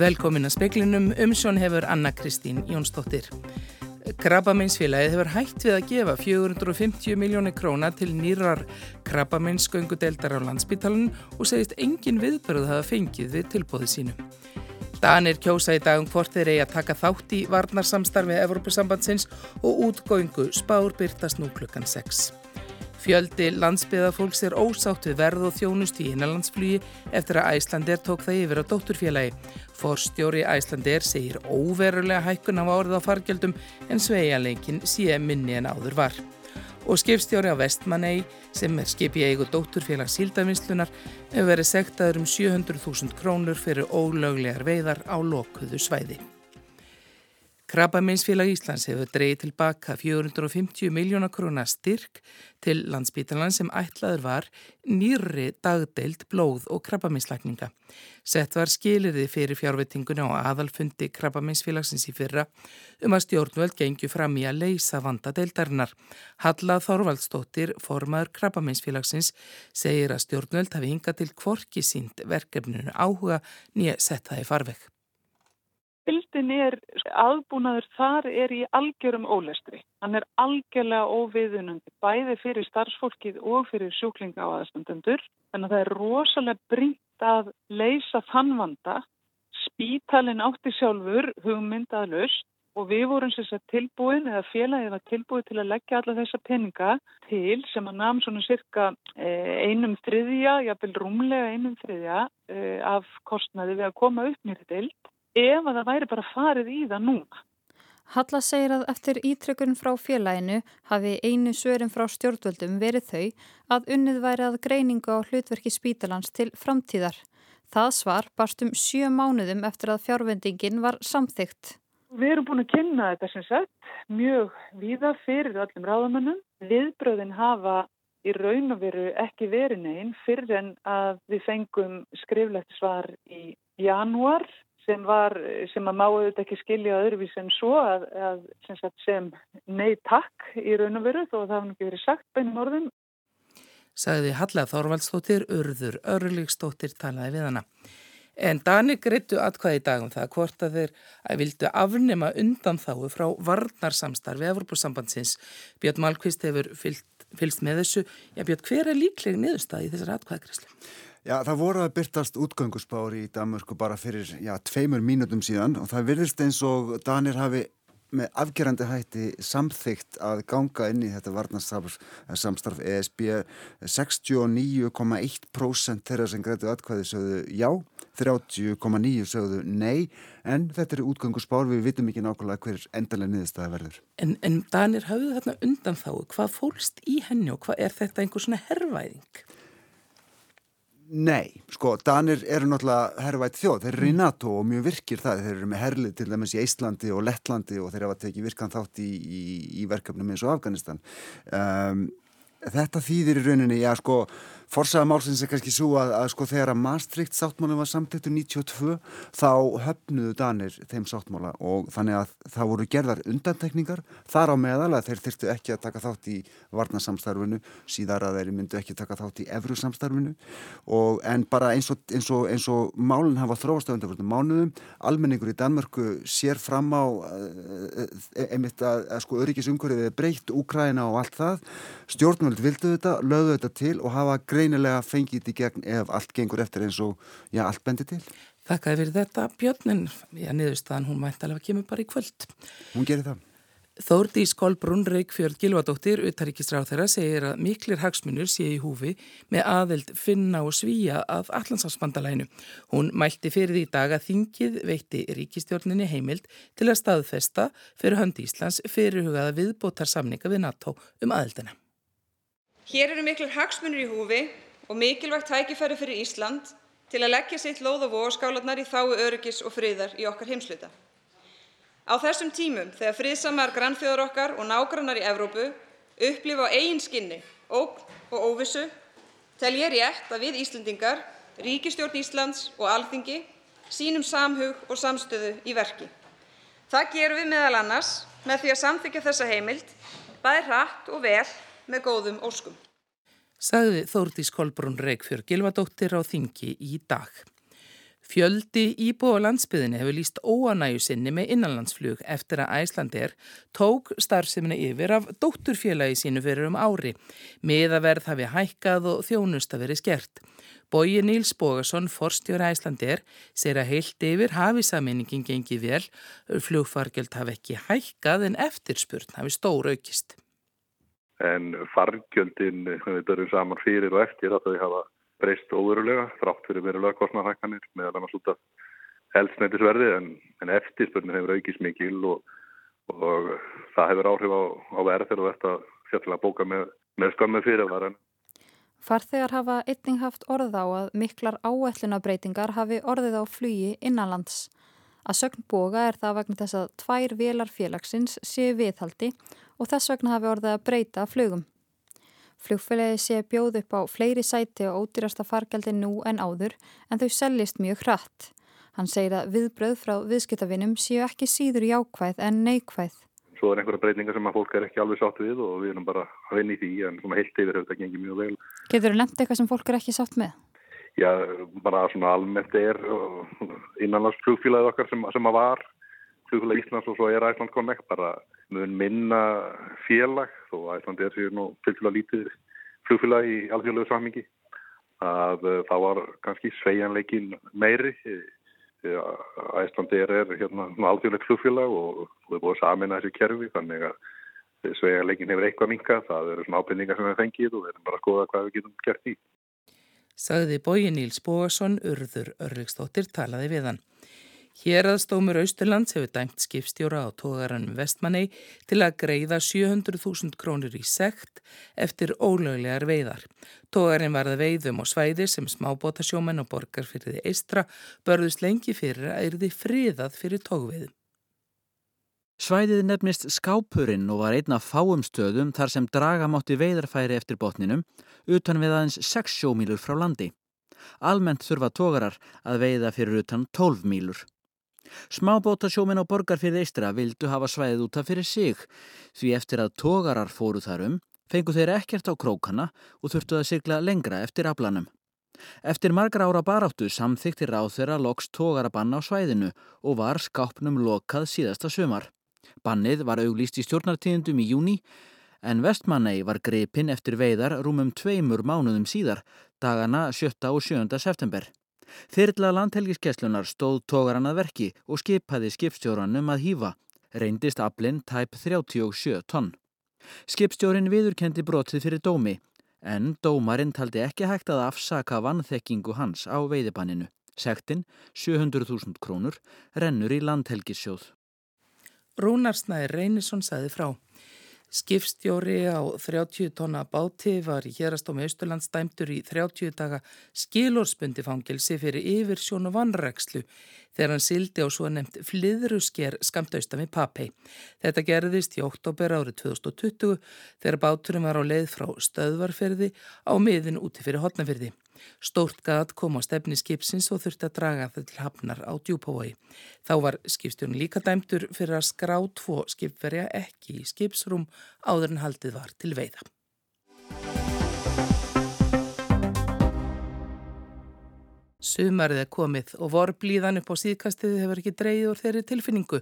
Velkomin að speklinum, umsjón hefur Anna Kristín Jónsdóttir. Krabbameinsfélagið hefur hægt við að gefa 450 miljónir króna til nýrar krabbameinsgöngudeldar á landsbítalunum og segist engin viðbörð hafa fengið við tilbóðið sínu. Danir kjósa í dagum hvort þeir eigi að taka þátt í varnarsamstarfi Evropasambandsins og útgóingu spár byrtast nú klukkan 6. Fjöldi landsbyðafólks er ósátt við verð og þjónust í innanlandsflugi eftir að Æslandir tók það yfir á dótturfélagi. Forstjóri Æslandir segir óverulega hækkun af árið á fargjöldum en sveialeikin sé minni en áður var. Og skipstjóri á Vestmanei sem er skipi eigu dótturfélags síldavinslunar hefur verið sektaður um 700.000 krónur fyrir ólöglegar veiðar á lokuðu svæði. Krabbaminsfélag Íslands hefur dreyið tilbaka 450 miljóna krónar styrk til landsbítalan sem ætlaður var nýri dagdeild blóð og krabbaminslækninga. Sett var skiliði fyrir fjárvettinguna og aðalfundi Krabbaminsfélagsins í fyrra um að stjórnvöld gengju fram í að leysa vanda deildarinnar. Halla Þorvaldstóttir, formaður Krabbaminsfélagsins, segir að stjórnvöld hafi hingað til kvorki sínt verkefninu áhuga nýja sett það í farvegg. Bildin er, aðbúnaður þar er í algjörum ólestri. Hann er algjörlega óviðunandi, bæði fyrir starfsfólkið og fyrir sjúklinga á aðstandendur. Þannig að það er rosalega brínt að leysa þann vanda. Spítalinn átti sjálfur hugmyndað löst og við vorum sérstaklega tilbúin eða félagið var tilbúið til að leggja alla þessa peninga til sem að namn svona cirka eh, einum þriðja, jáfnvel rúmlega einum þriðja eh, af kostnaði við að koma upp nýrið deilt ef að það væri bara farið í það núna. Halla segir að eftir ítrykkun frá félaginu hafi einu svörum frá stjórnvöldum verið þau að unnið væri að greiningu á hlutverki spítalans til framtíðar. Það svar barst um sjö mánuðum eftir að fjárvendingin var samþygt. Við erum búin að kynna þetta sem sagt mjög víða fyrir öllum ráðamönnum. Viðbröðin hafa í raun og veru ekki verið neinn fyrir en að við fengum skriflegt svar í janúar sem var, sem að má auðvitað ekki skilja öðruvís en svo að, að sem, sem nei takk í raun og veru þó að það hafði ekki verið sagt beinum orðum. Sagði Halla Þorvaldstóttir, Urður Örlikstóttir talaði við hana. En Dani greittu atkvæði í dagum það hvort að þeir að vildu afnema undan þáu frá varnarsamstarfi Evropasambandsins. Björn Malkvist hefur fyllt, fylst með þessu. Já Björn, hver er líkleg niðurstað í þessar atkvæðagreyslu? Já, það voru að byrtast útgöngusbár í Danmörku bara fyrir, já, tveimur mínutum síðan og það virðist eins og Danir hafi með afgerandi hætti samþygt að ganga inn í þetta varnarsamstarf ESB 69,1% þeirra sem greitu atkvæði sögðu já, 30,9% sögðu nei en þetta er útgöngusbár, við vitum ekki nákvæmlega hver endalega niðurstaða verður. En, en Danir hafðu þarna undan þá, hvað fólst í henni og hvað er þetta einhver svona herrvæðing? Nei, sko, Danir eru náttúrulega herrvægt þjóð, þeir eru í NATO og mjög virkir það, þeir eru með herlið til dæmis í Íslandi og Lettlandi og þeir hafa tekið virkan þátt í, í, í verkefnum eins og Afganistan. Um, þetta þýðir í rauninni, já sko, Forsaða málsins er kannski svo að, að sko þegar að Maastricht sáttmálinn var samtættu 92 þá höfnuðu Danir þeim sáttmála og þannig að það voru gerðar undantekningar þar á meðal að þeir þurftu ekki að taka þátt í varnasamstarfinu síðar að þeir myndu ekki taka þátt í evru samstarfinu og en bara eins og, eins og, eins og málinn hafa þróast á undanfjörnum mánuðum, almenningur í Danmörku sér fram á e, e, einmitt að, að sko öryggisumhverfið er breytt, Úkræna og allt það. Stjórnvöld vildu þetta, lögðu þetta til og hafa greið greinilega fengið þetta í gegn ef allt gengur eftir eins og já, allt bendir til. Þakkaði fyrir þetta Björnin, já, niðurstaðan hún mæntalega kemur bara í kvöld. Hún gerir það. Þórdi Skólbrún Reykjörð Gilvardóttir, utaríkistráð þeirra, segir að miklir hagsmunur sé í húfi með aðeld finna og svíja af allansafsbandalænu. Hún mælti fyrir því dag að þingið veitti ríkistjórninni heimild til að staðfesta fyrir hönd Íslands fyrirhugaða viðbótar samninga við NATO um aðeldina. Hér eru miklir hagsmunir í húfi og mikilvægt tækifæri fyrir Ísland til að leggja sitt lóð og vogaskálanar í þáu öryggis og friðar í okkar heimsluta. Á þessum tímum þegar friðsamar grannþjóðar okkar og nágrannar í Evrópu upplifa á eigin skinni, óg og óvissu, tel ég rétt að við Íslendingar, Ríkistjórn Íslands og Alþingi sínum samhug og samstöðu í verki. Það gerum við meðal annars með því að samþykja þessa heimild, bæði hratt og vel með góðum óskum. Sagði Þórdís Kolbrún Reykjörg Gilvadóttir á þingi í dag. Fjöldi íbúa landsbyðinni hefur líst óanæju sinni með innanlandsflug eftir að Æslandir tók starfseminna yfir af dótturfélagi sínu fyrir um ári. Miðaverð hafi hækkað og þjónust að veri skert. Bói Níls Bógarsson, forstjóra Æslandir, segir að heilt yfir hafi saminningin gengið vel, flugfargjöld hafi ekki hækkað en eftirspurn hafi stór aukist. En fargjöldin, við börjum saman fyrir og eftir að þau hafa breyst óverulega frátt fyrir verulega kostnarhækkanir meðal annars út af heldsneitisverði en, en eftirspurnin hefur aukist mikil og, og það hefur áhrif á, á verð þegar þetta sérstaklega bóka með, með skömmu fyrirvaran. Farþegar hafa einning haft orð á að miklar áætlunabreitingar hafi orðið á flugi innanlands. Að sögn boga er það vegna þess að tvær velar félagsins séu viðhaldi og þess vegna hafi orðið að breyta flugum. Flugfélagi sé bjóð upp á fleiri sæti og ódýrasta fargjaldi nú en áður en þau seljist mjög hratt. Hann segir að viðbröð frá viðskiptavinum séu ekki síður jákvæð en neykvæð. Svo er einhverja breytingar sem að fólk er ekki alveg sátt við og við erum bara að vinna í því en svona heilt yfir hefur þetta gengið mjög vel. Getur þú nefnt eitthvað sem fólk er ekki sátt með? Já, bara svona almennt er innanlands flugfélagið okkar sem, sem að var flugfélag Íslands og svo er Æsland Connect bara mun minna félag þó Æsland er sér nú fylgfélag lítið flugfélag í alþjóðlegu sammingi að uh, það var kannski sveianleikin meiri. Æsland er, er hérna alþjóðleg flugfélag og við erum samin að þessu kerfi þannig að sveianleikin hefur eitthvað minka það eru svona ábyrningar sem við fengið og við erum bara að skoða hvað við getum gert í. Sagði bóji Níls Bóasson, urður Örriksdóttir talaði við hann. Hérraðstómur Austurlands hefur dæmt skipstjóra á tógaranum Vestmanni til að greiða 700.000 krónur í sekt eftir ólöglegar veiðar. Tógarinn varða veiðum og svæðir sem smábótasjómen og borgar fyrir því eistra börðust lengi fyrir að erði friðað fyrir tógveiðum. Svæðið nefnist Skápurinn og var einna fáum stöðum þar sem draga mátti veidarfæri eftir botninum utan við aðeins 6 sjómílur frá landi. Almennt þurfa tógarar að veiða fyrir utan 12 mílur. Smábótasjómin á borgarfyrði eistra vildu hafa svæðið út af fyrir sig því eftir að tógarar fóru þarum fengu þeir ekkert á krókana og þurftu að sigla lengra eftir aflanum. Eftir margar ára baráttu samþykti ráð þeirra loks tógarabann á svæðinu og var skápnum lokað síðasta sömar. Bannið var auglýst í stjórnartíðendum í júni en Vestmannei var grepinn eftir veiðar rúmum tveimur mánuðum síðar, dagana 7. og 7. september. Þyrla landhelgiskeslunar stóð tógaran að verki og skipaði skipstjóranum að hýfa, reyndist aflinn tæp 37 tonn. Skipstjórin viðurkendi brotið fyrir dómi, en dómarinn taldi ekki hægt að afsaka vannþekkingu hans á veiðibanninu. Sektinn, 700.000 krónur, rennur í landhelgissjóð. Rúnarsnæði Reynisson saði frá. Skipstjóri á 30 tonna báti var í hérastómi Östurlands dæmtur í 30 daga skilórsbundi fangilsi fyrir yfir sjónu vanrækslu þegar hann sildi á svo nefnt fliðrusker skamt austan við Papei. Þetta gerðist í oktober árið 2020 þegar báturum var á leið frá stöðvarferði á miðin úti fyrir hotnafyrði. Stórt gat kom á stefni skipsins og þurfti að draga það til hafnar á djúbói. Þá var skipstjórn líka dæmtur fyrir að skrá tvo skipverja ekki í skipsrúm áður en haldið var til veiða. Sumarið er komið og vorblíðan upp á síðkastið hefur ekki dreyið úr þeirri tilfinningu.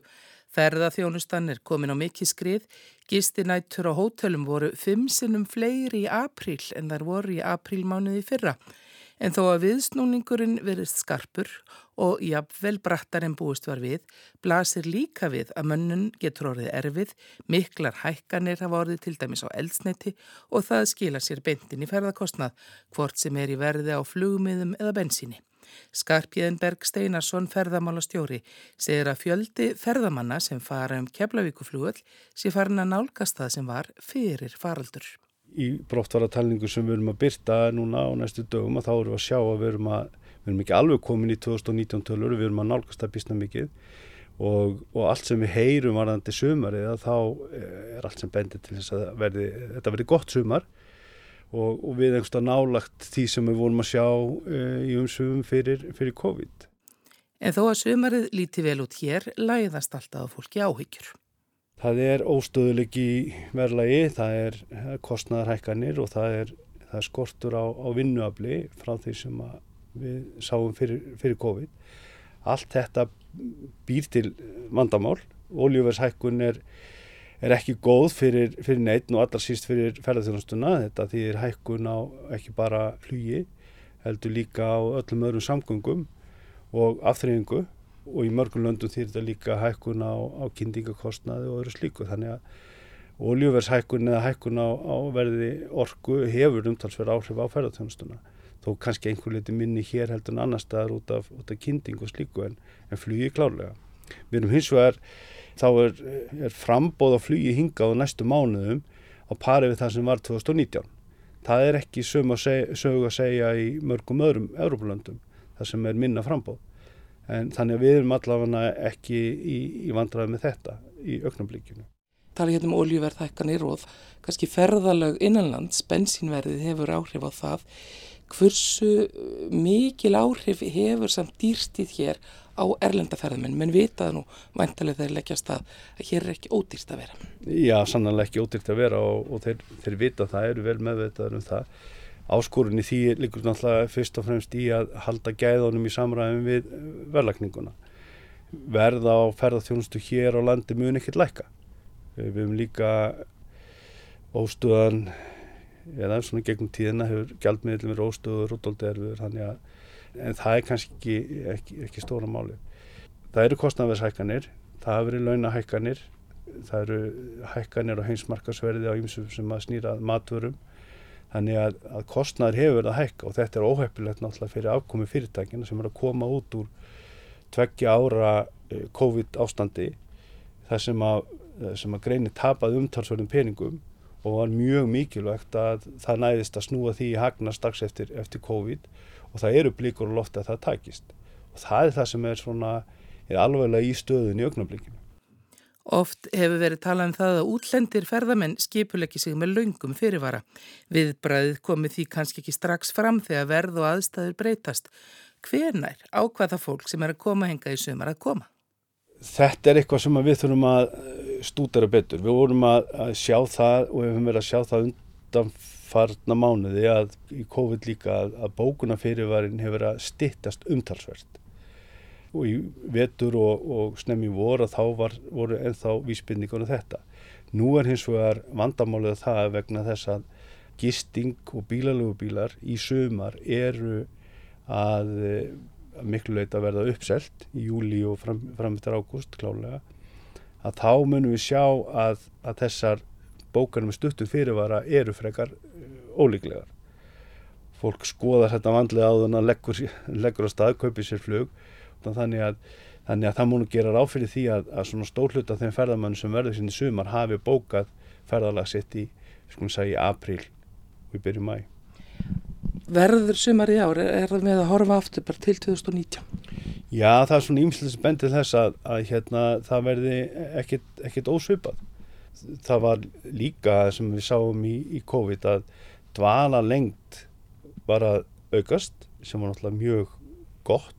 Ferðaþjónustan er komin á mikið skrið, gistinættur og hótelum voru fimm sinnum fleiri í apríl en þar voru í aprílmánuði fyrra. En þó að viðsnúningurinn verist skarpur og jafnvel brattar en búist var við, blasir líka við að mönnun getur orðið erfið, miklar hækkanir hafa orðið til dæmis á eldsneiti og það skila sér beintin í ferðarkostnað, hvort sem er í verði á flugmiðum eða bensíni. Skarpjæðinberg Steinarsson ferðamálastjóri segir að fjöldi ferðamanna sem fara um Keflavíkuflugöld sé farin að nálgast það sem var fyrir faraldur í brottfaratalningu sem við erum að byrta núna á næstu dögum að þá erum við að sjá að við erum, að, við erum ekki alveg komin í 2019 tölur, við erum að nálgast að bísna mikið og, og allt sem við heyrum varðandi sumari þá eh, er allt sem bendir til þess að verði, þetta verði gott sumar og, og við einhversta nálagt því sem við vorum að sjá e, í umsumum fyrir, fyrir COVID. En þó að sumarið líti vel út hér, læðast alltaf fólki áhyggjur. Það er óstöðuleik í verðlagi, það er kostnæðarhækkanir og það er, það er skortur á, á vinnuafli frá því sem við sáum fyrir, fyrir COVID. Allt þetta býr til vandamál. Ólíuvershækkun er, er ekki góð fyrir, fyrir neitt og allar síst fyrir ferðarþjónastuna. Þetta þýðir hækkun á ekki bara flugi, heldur líka á öllum öðrum samgöngum og afþreyingu og í mörgum löndum þýr þetta líka hækkun á, á kynningakostnaði og öðru slíku. Þannig að oljuvershækkun eða hækkun á, á verði orku hefur umtalsverð áhrif á ferðarþjónustuna þó kannski einhver liti minni hér heldur en annar staðar út af, af kynning og slíku en, en flugi klárlega. Við erum hins vegar, þá er, er frambóð á flugi hingað á næstu mánuðum á pari við það sem var 2019. Það er ekki sög að segja í mörgum öðrum Európa-löndum, það sem er minna frambóð. En þannig að við erum allavega ekki í, í vandraði með þetta í auknarblikinu tala hérna um oljuverðhækkanir og kannski ferðalag innanlands, bensínverðið hefur áhrif á það. Hversu mikil áhrif hefur samt dýrstið hér á erlendaferðamenn, menn vitaða nú vantilega þeir leggjast að, hér er ekki ódýrst að vera. Já, sannanlega ekki ódýrst að vera og, og þeir, þeir vita það, eru vel meðvitaður um það. Áskorunni því líkur náttúrulega fyrst og fremst í að halda gæðunum í samræðum við verðlagninguna. Verða á ferðarþjónustu hér á landi mun ekkert lækka Við hefum líka óstöðan, eða svona gegnum tíðina hefur gjaldmiðlum verið óstöður og doldið en það er kannski ekki, ekki, ekki stóra máli. Það eru kostnæðverðshækkanir, það hafa verið launahækkanir, það eru hækkanir og heimsmarkasverði á ýmsum sem að snýra matvörum. Þannig að, að kostnæður hefur verið að hækka og þetta er óheppilegt náttúrulega fyrir afkomi fyrirtækina sem er að koma út úr tveggja ára eh, COVID ástandi þar sem að Eh, að greini tapað umtalsverðum peningum og var mjög mikilvægt að það næðist að snúa því í hagna strax eftir, eftir COVID og það eru blíkur og lofti að það takist og það er það sem er svona er alveglega í stöðun í augnablíkinu. Oft hefur verið talað um það að útlendir ferðamenn skipuleggi sig með laungum fyrirvara. Viðbræðið komið því kannski ekki strax fram þegar verð og aðstæður breytast. Hvernær ákvaða fólk sem er að koma henga í sömur að koma? Þetta er eitthvað sem við þurfum að stúdara betur. Við vorum að, sjá það og við höfum verið að sjá það undanfarna mánuði að í COVID líka að, að bókunafyrirvarin hefur verið að stittast umtalsvert. Og í vetur og, og snemmi voru að þá var, voru ennþá vísbyrningunum þetta. Nú er hins vegar vandamálið það vegna þess að gisting og bílalögubílar í sömar eru að, að miklu leita verða uppselt í júli og fram, fram eftir ágúst klálega að þá munum við sjá að, að þessar bókanum með stuttum fyrirvara eru frekar uh, ólíklegar. Fólk skoðar þetta vandlega á þannig að leggur, leggur á stað, kaupir sér flug þannig að, þannig að það múnu gera ráð fyrir því að, að svona stóhlut af þeim ferðamann sem verður í sumar hafi bókað ferðalag sitt í, skulum segja, í april og í byrju mæ. Verður sumar í ár, er það með að horfa aftur bara til 2019? Já, það er svona ímslega sem bendir þess að, að hérna, það verði ekkit ósvipað. Það var líka sem við sáum í, í COVID að dvala lengt var að aukast sem var náttúrulega mjög gott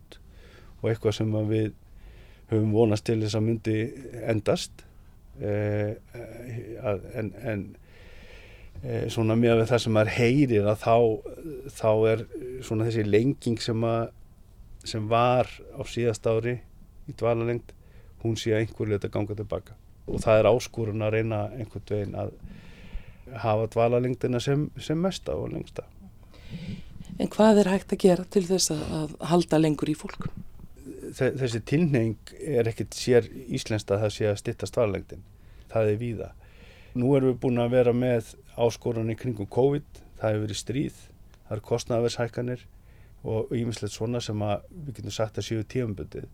og eitthvað sem við höfum vonast til þess að myndi endast eh, en, en eh, svona með það sem er heyrir að þá, þá er svona þessi lenging sem að sem var á síðast ári í dvalalengd, hún sé að einhver leita ganga tilbaka og það er áskorun að reyna einhvern veginn að hafa dvalalengdina sem, sem mesta og lengsta. En hvað er hægt að gera til þess að halda lengur í fólk? Þessi tilneying er ekkert sér íslenskt að það sé að stitta dvalalengdin. Það er víða. Nú erum við búin að vera með áskorunni kringum COVID, það hefur verið stríð, það eru kostnavershækkanir og ímislegt svona sem að við getum sagt að séu tíumbundið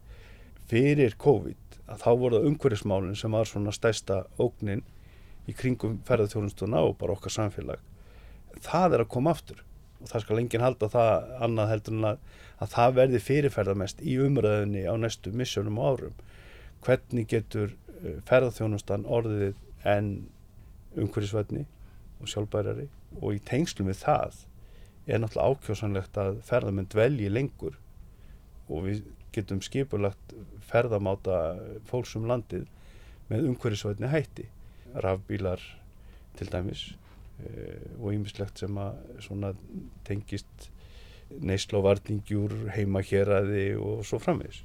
fyrir COVID að þá voru það umhverfismálinn sem var svona stæsta ógnin í kringum ferðarþjónustuna og bara okkar samfélag. Það er að koma aftur og það skal enginn halda það annað heldur en að, að það verði fyrirferðarmest í umræðinni á næstu missjónum og árum. Hvernig getur eh, ferðarþjónustan orðið en umhverfisvætni og sjálfbærari? Og í tengslum við það er náttúrulega ákjósanlegt að ferðamenn dvelji lengur. Og við getum skipulagt ferðamáta fólksum landið með umhverjusvætni hætti. Rafbílar til dæmis og ýmislegt sem að tengist neyslovarningjúr, heima héræði og svo framvegs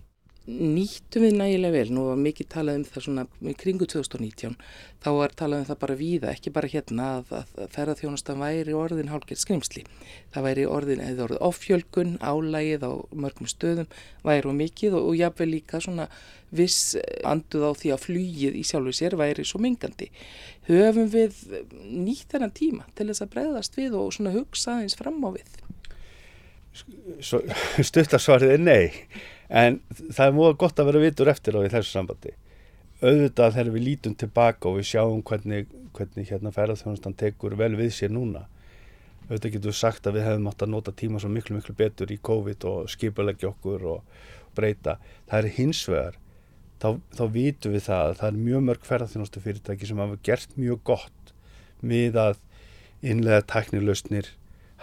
nýttum við nægilega vel, nú var mikið talað um það svona kringu 2019 þá var talað um það bara víða, ekki bara hérna að, að ferðarþjónustan væri orðin hálfgerð skrimsli, það væri orðin eða orðið offjölgun, álægið á mörgum stöðum væri og mikið og, og jáfnveg líka svona viss anduð á því að flýið í sjálfu sér væri svo mingandi. Höfum við nýtt þennan tíma til þess að breyðast við og svona hugsa eins fram á við? Stuttarsvarið er nei en það er mjög gott að vera vitur eftir á þessu sambandi. Auðvitað þegar við lítum tilbaka og við sjáum hvernig, hvernig hérna ferðarþjónustan tekur vel við sér núna. Auðvitað getur við sagt að við hefum átt að nota tíma svo miklu miklu betur í COVID og skipulegja okkur og breyta. Það er hins vegar þá, þá vitum við það að það er mjög mörg ferðarþjónustu fyrirtæki sem hafa gert mjög gott með að innlega tæknilausnir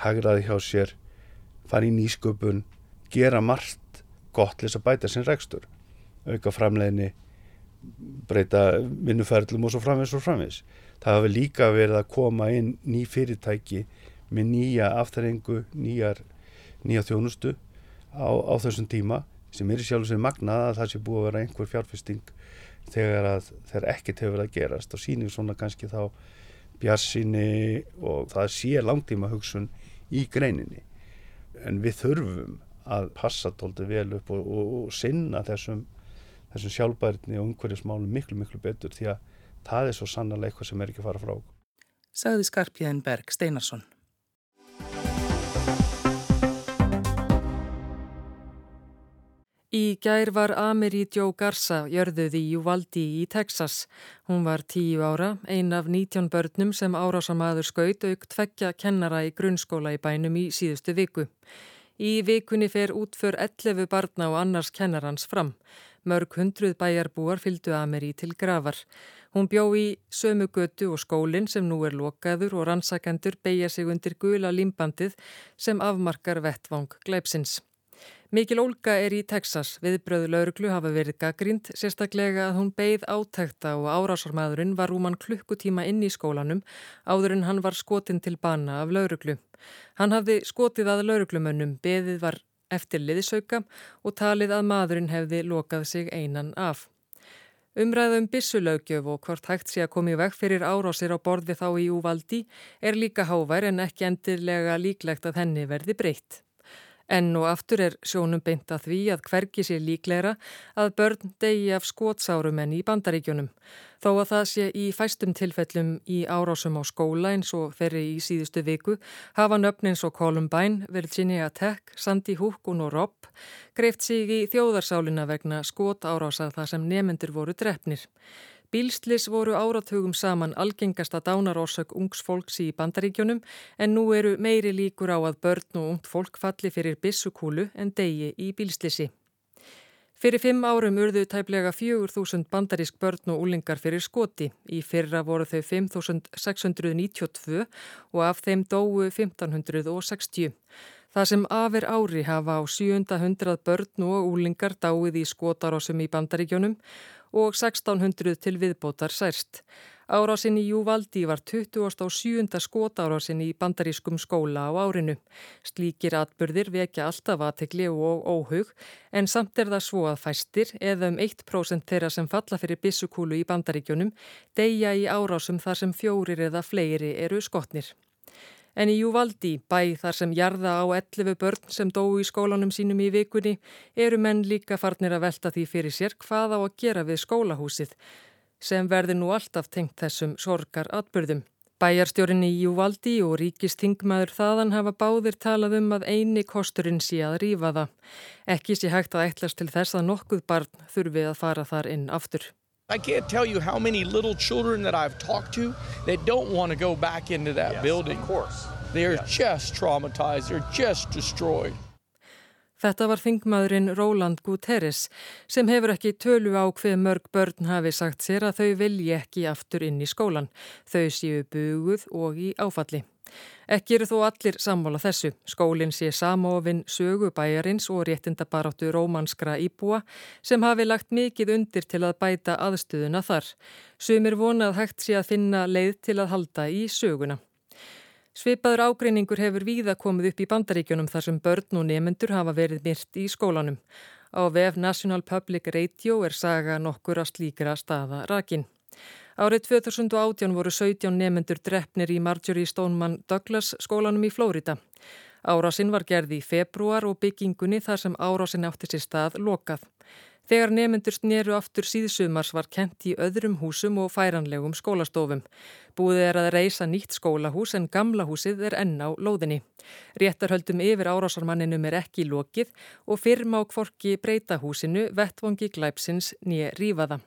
hagraði hjá sér fara í nýsköpun gera margt gott til þess að bæta sinn rekstur. Auka framleginni breyta vinnuferðlum og svo framvegs og framvegs það hafi líka verið að koma inn ný fyrirtæki með nýja afþrengu nýjar, nýja þjónustu á, á þessum tíma sem er í sjálf sem magnað að það sé búið að vera einhver fjárfesting þegar að þeir ekkert hefur verið að gerast. Og sínir svona kannski þá bjassinni og það sé langtíma hugsun í greininni. En við þurfum að passa tóltið vel upp og, og, og sinna þessum, þessum sjálfbærni og umhverjusmálum miklu miklu betur því að það er svo sannarlega eitthvað sem er ekki að fara frá. Sagði Skarpjæðin Berg Steinarsson. Í gær var Amiri Joe Garza jörðuð í Uvaldi í Texas. Hún var tíu ára, ein af nítjón börnum sem árásamaður skaut auk tveggja kennara í grunnskóla í bænum í síðustu viku. Í vikunni fer útför 11 barna og annars kennarans fram. Mörg hundruð bæjarbúar fylgdu Ameri til gravar. Hún bjó í sömu götu og skólinn sem nú er lokaður og rannsakendur beigja sig undir gula límbandið sem afmarkar vettvang gleipsins. Mikil Olga er í Texas. Viðbröðu lauruglu hafa verið gaggrínd, sérstaklega að hún beigð átækta og árásarmæðurinn var rúman klukkutíma inn í skólanum áður en hann var skotin til bana af lauruglu. Hann hafði skotið að lauruglumönnum, beðið var eftir liðsauka og talið að maðurinn hefði lokað sig einan af. Umræðum bissulögjöf og hvort hægt sé að komi vekk fyrir árásir á borði þá í úvaldi er líka hávær en ekki endilega líklegt að henni verði breytt. Enn og aftur er sjónum beint að því að hvergi sé líklegra að börn degi af skotsárum enn í bandaríkjunum. Þó að það sé í fæstum tilfellum í árásum á skóla eins og ferri í síðustu viku hafa nöfn eins og Columbine, Virginia Tech, Sandy Hook og Robb greift sig í þjóðarsálina vegna skot árásað þar sem nemyndur voru drefnir. Bílslis voru áratugum saman algengasta dánarósök ungs fólks í bandaríkjunum en nú eru meiri líkur á að börn og ungt fólk falli fyrir bissukúlu en degi í bílslisi. Fyrir fimm árum urðu tæplega 4.000 bandarísk börn og úlingar fyrir skoti. Í fyrra voru þau 5.692 og af þeim dóu 1.560. Það sem afir ári hafa á 700 börn og úlingar dáið í skotarásum í bandaríkjónum og 1600 til viðbótar særst. Árásin í Júvaldi var 27. skotárásin í bandarískum skóla á árinu. Slíkir atbyrðir vekja alltaf aðtegli og óhug en samt er það svo að fæstir eða um 1% þeirra sem falla fyrir bissukúlu í bandaríkjunum deyja í árásum þar sem fjórir eða fleiri eru skotnir. En í Júvaldi, bæ þar sem jarða á 11 börn sem dói í skólanum sínum í vikunni, eru menn líka farnir að velta því fyrir sér hvað á að gera við skólahúsið, sem verður nú alltaf tengt þessum sorgar atbyrðum. Bæjarstjórin í Júvaldi og ríkistingmaður þaðan hafa báðir talað um að eini kosturinn sé að rýfa það. Ekki sé hægt að ætlast til þess að nokkuð barn þurfi að fara þar inn aftur. I can't tell you how many little children that I've talked to that don't want to go back into that yes, building. Of course. They're yeah. just traumatized, they're just destroyed. Þetta var þingmaðurinn Róland Guterres sem hefur ekki tölu á hver mörg börn hafi sagt sér að þau vilji ekki aftur inn í skólan. Þau séu buguð og í áfalli. Ekki eru þó allir sammála þessu. Skólinn sé samofinn sögu bæjarins og réttindabaráttu rómanskra íbúa sem hafi lagt mikið undir til að bæta aðstöðuna þar. Sumir vonað hægt sé að finna leið til að halda í söguna. Sveipaður ágreiningur hefur víða komið upp í bandaríkjunum þar sem börn og nemyndur hafa verið myrt í skólanum. Á vef National Public Radio er saga nokkur að slíkra staða rakin. Árið 2018 voru 17 nemyndur drefnir í Marjorie Stoneman Douglas skólanum í Flórida. Árásinn var gerði í februar og byggingunni þar sem árásinn átti sér stað lokað. Þegar nemyndur sneru aftur síðsumars var kent í öðrum húsum og færanlegum skólastofum. Búið er að reysa nýtt skólahús en gamla húsið er enn á lóðinni. Réttarhöldum yfir árásarmanninum er ekki lokið og fyrrm á kvorki breyta húsinu vettvangi glæpsins nýja rífaða.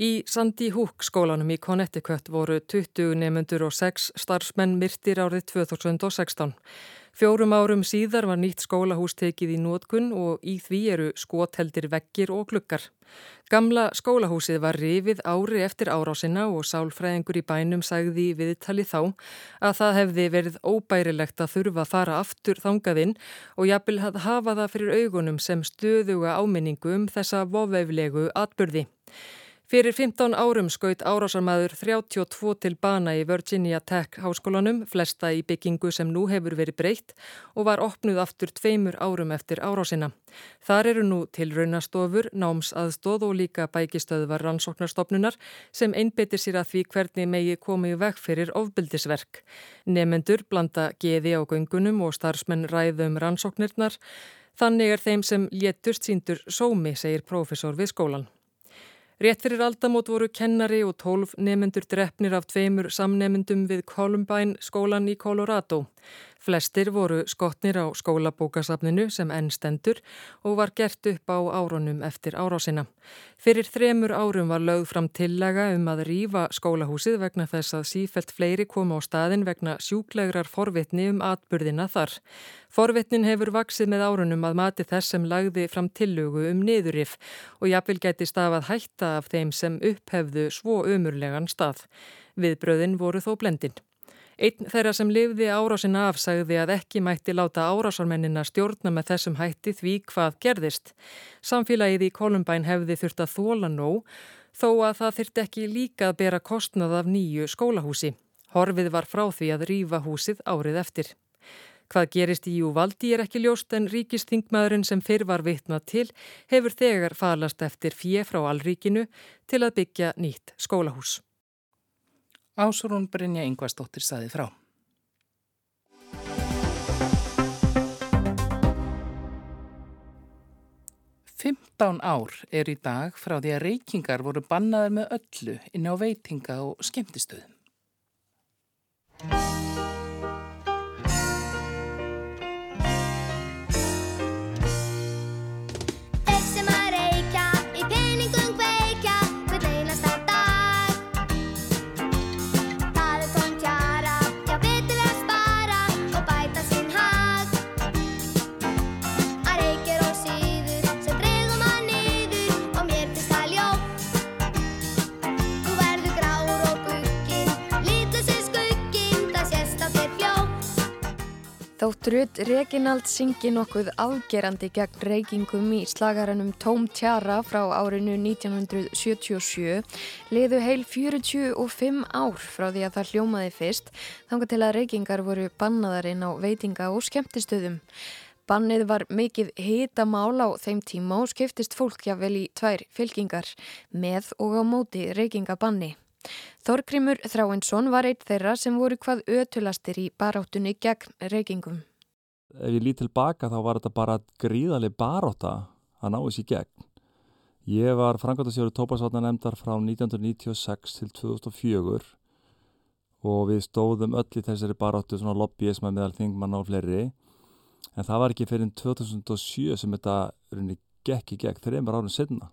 Í Sandy Hook skólanum í Connecticut voru 20 nemyndur og 6 starfsmenn myrtir árið 2016. Fjórum árum síðar var nýtt skólahús tekið í nótkunn og í því eru skotheldir vekkir og klukkar. Gamla skólahúsið var rifið ári eftir árásina og sálfræðingur í bænum sagði viðtali þá að það hefði verið óbærilegt að þurfa að fara aftur þangaðinn og jafnvel að hafa það fyrir augunum sem stöðuga áminningu um þessa vofveiflegu atbyrði. Fyrir 15 árum skaut árásarmæður 32 til bana í Virginia Tech háskólanum, flesta í byggingu sem nú hefur verið breytt og var opnuð aftur tveimur árum eftir árásina. Þar eru nú til raunastofur, námsaðstóð og líka bækistöðvar rannsóknarstofnunar sem einbetir sér að því hvernig megi komið vekk fyrir ofbildisverk. Nefendur blanda geði á göngunum og starfsmenn ræðum rannsóknirnar. Þannig er þeim sem létust síndur sómi, segir profesor við skólan. Rétt fyrir aldamót voru kennari og tólf nemyndur drefnir af tveimur samnemyndum við Columbine skólan í Colorado. Flestir voru skotnir á skólabókasafninu sem enn stendur og var gert upp á árunum eftir árásina. Fyrir þremur árum var lögð fram tillega um að rýfa skólahúsið vegna þess að sífelt fleiri koma á staðin vegna sjúklegrar forvitni um atburðina þar. Forvitnin hefur vaksið með árunum að mati þess sem lagði fram tillögu um niðurif og jafnvel gæti stafað hætta af þeim sem upphefðu svo umurlegan stað. Viðbröðin voru þó blendin. Einn þeirra sem lifði árásina af sagði að ekki mætti láta árásarmennina stjórna með þessum hætti því hvað gerðist. Samfélagið í Kolumbæn hefði þurft að þóla nóg þó að það þurfti ekki líka að bera kostnað af nýju skólahúsi. Horfið var frá því að rýfa húsið árið eftir. Hvað gerist í Júvaldi er ekki ljóst en ríkistingmaðurinn sem fyrr var vitnað til hefur þegar falast eftir fjö frá allríkinu til að byggja nýtt skólahús. Ásrún Brynja Yngvarsdóttir saði frá. Fimmtán ár er í dag frá því að reykingar voru bannaðar með öllu inn á veitinga og skemmtistöðum. Þótt Rudd Reginald syngi nokkuð afgerandi gegn reykingum í slagaranum Tóm Tjara frá árinu 1977 liðu heil 45 ár frá því að það hljómaði fyrst þanga til að reykingar voru bannaðarinn á veitinga og skemmtistöðum. Bannið var mikið hita mál á þeim tíma og skiptist fólkja vel í tvær fylkingar með og á móti reykingabanni. Þorgrimur Þráinsson var eitt þeirra sem voru hvað ötulastir í baráttunni gegn reykingum. Ef ég lít tilbaka þá var þetta bara gríðarlega barátta að ná þessi gegn. Ég var frangværtasjóru tópasvarnanemndar frá 1996 til 2004 og við stóðum öll í þessari baráttu svona lobbyism meðal þingmann á fleiri en það var ekki fyrir 2007 sem þetta gekk í gegn þreymur árið setna.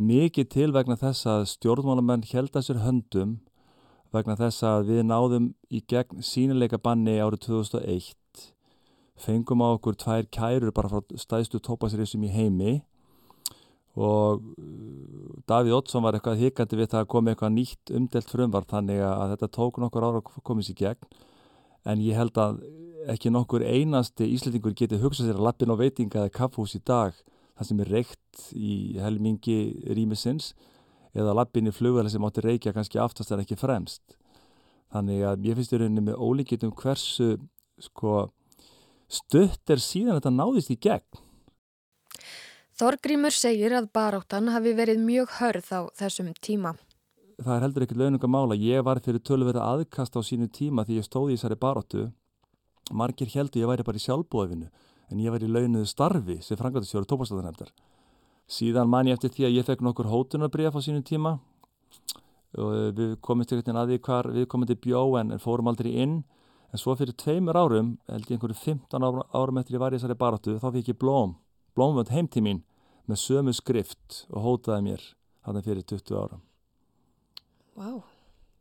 Mikið til vegna þess að stjórnmálamenn held að sér höndum vegna þess að við náðum í gegn sínileika banni árið 2001 fengum á okkur tvær kærur bara frá stæðstu tópasriðsum í heimi og uh, Davíð Oddsson var eitthvað hikandi við það að komi eitthvað nýtt umdelt frumvar þannig að þetta tók nokkur ára að komast í gegn. En ég held að ekki nokkur einasti íslitingur geti hugsað sér að lappin á veitinga eða kaffhús í dag það sem er reykt í helmingi rýmisins eða lappinni flugverðar sem átti reykja kannski aftast er ekki fremst. þannig að ég finnst í rauninni með ólíkitum hversu sko stutt er síðan þetta náðist í gegn Þorgrímur segir að baráttan hafi verið mjög hörð á þessum tíma. Það er heldur ekkert launungamála. Ég var fyrir tölverða aðkast á sínu tíma því ég stóði í þessari baráttu. Margir heldur ég væri bara í sjálfbóðinu en ég var í launuðu starfi sem frangatisjóru tópastaðanemdar. Síðan man ég eftir því að ég fekk nokkur hótunarbref á sínu tíma og við komum til hérna að því hvar við komum til bjó en fórum aldrei inn. En svo fyrir tveimur árum, held ég einhverju 15 árum eftir ég var í þessari baráttu, þá fikk ég blóm, blómvönd heim til mín með sömu skrift og hótaði mér hann fyrir 20 ára wow.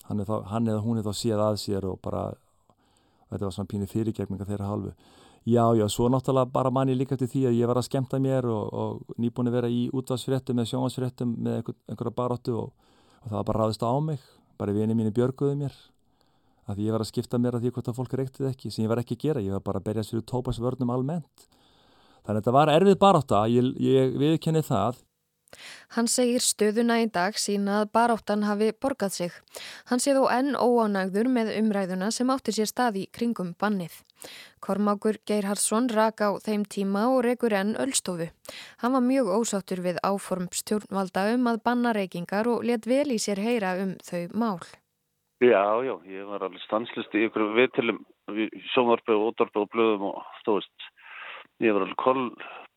hann, þá, hann eða hún er þá séð að sér og bara þetta var svona pínu fyrirgegninga þeirra halvu já já, svo náttúrulega bara manni líka til því að ég var að skemta mér og, og nýbúin að vera í útvarsfréttum eða sjónvarsfréttum með einhver, einhverja baróttu og, og það var bara ráðist á mig. Bara vini mínu björguðu mér að því ég var að skipta mér að því hvort að fólk reyktið ekki sem ég var ekki að gera, ég var bara að berjast fyrir tópasvörnum almennt. Þannig að þetta var erfið barátta, ég, ég viðkenni það. Hann segir stöðuna í dag sína að baráttan hafi borgað sig. Hann sé þó enn óánægður með umræðuna sem átti sér stað í kringum bannið. Kormákur Geirhardsson rak á þeim tíma og rekur enn öllstofu. Hann var mjög ósáttur við áform stjórnvalda um að banna reykingar og let vel í sér heyra um þau mál. Já, já, ég var alveg stanslist í ykkur viðtilum, sjónvarpi og ódorpi og blöðum og stóðist ég var alveg koll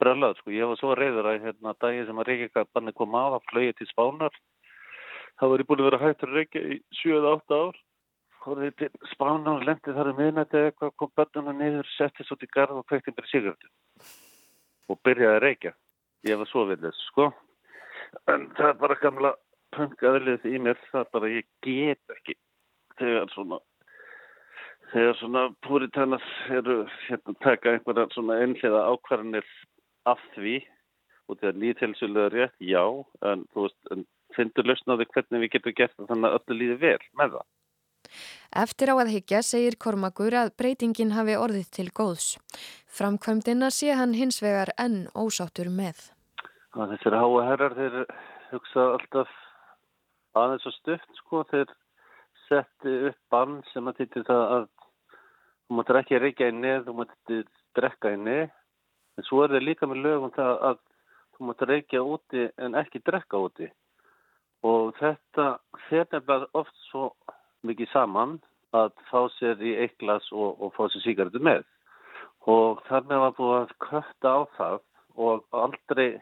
brellað sko, ég var svo reyður að hérna dagi sem að Reykjavík kom á að flögi til Spánar. Þá var ég búin að vera hægt að reykja í 7-8 ár. Hóðið til Spánar lendi þar um miðnætti eða eitthvað kom börnuna niður, settist út í garð og kveiktið mér í sigartu og byrjaði að reykja. Ég var svo villis sko. En það er bara gamla punkaðlið í mér. Það er bara ég get ekki þegar svona þegar svona púritanar eru hérna taka einhverja svona einhlega ákvarðanir af því og þegar nýthelsulega rétt, já en þú veist, en finnur lausnaði hvernig við getum gert það þannig að öllu líði vel með það. Eftir á að higgja segir Kormakur að breytingin hafi orðið til góðs. Framkvæmdina sé hann hins vegar enn ósáttur með. Þessir háa herrar þeir hugsa alltaf aðeins og stuft sko þeir setti upp bann sem að þetta það að þú máttir ekki reykja í neð, þú máttir drekka í neð, en svo er það líka með lögum það að þú máttir reykja úti en ekki drekka úti. Og þetta fer nefnilega oft svo mikið saman að fá sér í eitt glas og, og fá sér síkartu með. Og þannig var búið að kötta á það og aldrei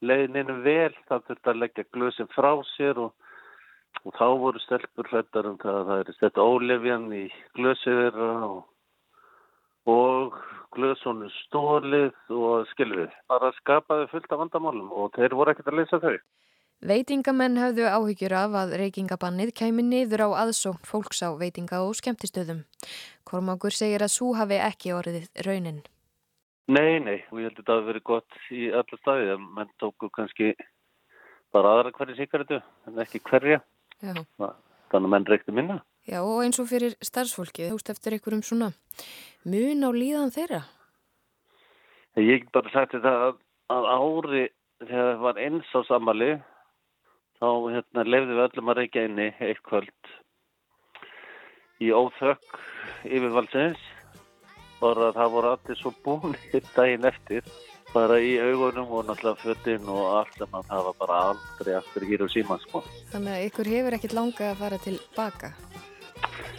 leiðin vel það þurfti að leggja glöðsinn frá sér og, og þá voru stelpur hlættar um það að það er þetta ólefjan í glöðsir og og glöðsónu stólið og skilfið. Bara skapaði fullt af vandamálum og þeir voru ekkert að leysa þau. Veitingamenn hafðu áhyggjur af að reykingabannið kæmi niður á aðsókn fólks á veitinga og skemmtistöðum. Kormákur segir að svo hafi ekki orðið raunin. Nei, nei, og ég held að þetta hafi verið gott í alla staði. Menn tóku kannski bara aðra hverja síkaretu, en ekki hverja. Já. Þannig að menn reykti minna. Já, og eins og fyrir starfsfólkið, þú veist eftir einhverjum svona mun á líðan þeirra? Ég get bara sagt þetta að, að ári þegar það var eins á samali þá hérna, lefði við öllum að reykja inni eitt kvöld í óþökk yfirvaldsins bara það voru allir svo búin daginn eftir bara í augunum og náttúrulega föttin og allt að það var bara aldrei aftur hér á síma sko. Þannig að ykkur hefur ekkit langa að fara til baka?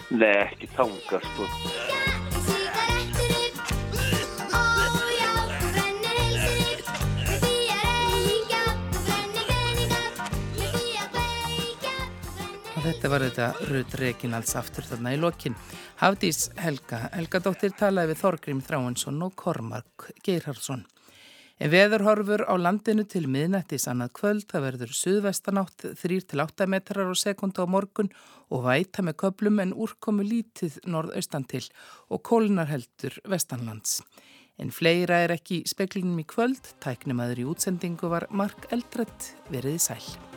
Nei, ekki tanga sko. Þetta var þetta Rud Reginalds aftur þarna í lokin. Hafdís Helga, Helga dóttir talaði við Þorgrim Þráinsson og Kormark Geirhardsson. En veðurhorfur á landinu til miðnættis annað kvöld, það verður suðvestanátt 3-8 metrar á sekundu á morgun og væta með köplum en úrkomu lítið norðaustan til og kólunar heldur vestanlands. En fleira er ekki speklinum í kvöld, tæknum aður í útsendingu var Mark Eldrætt veriði sæl.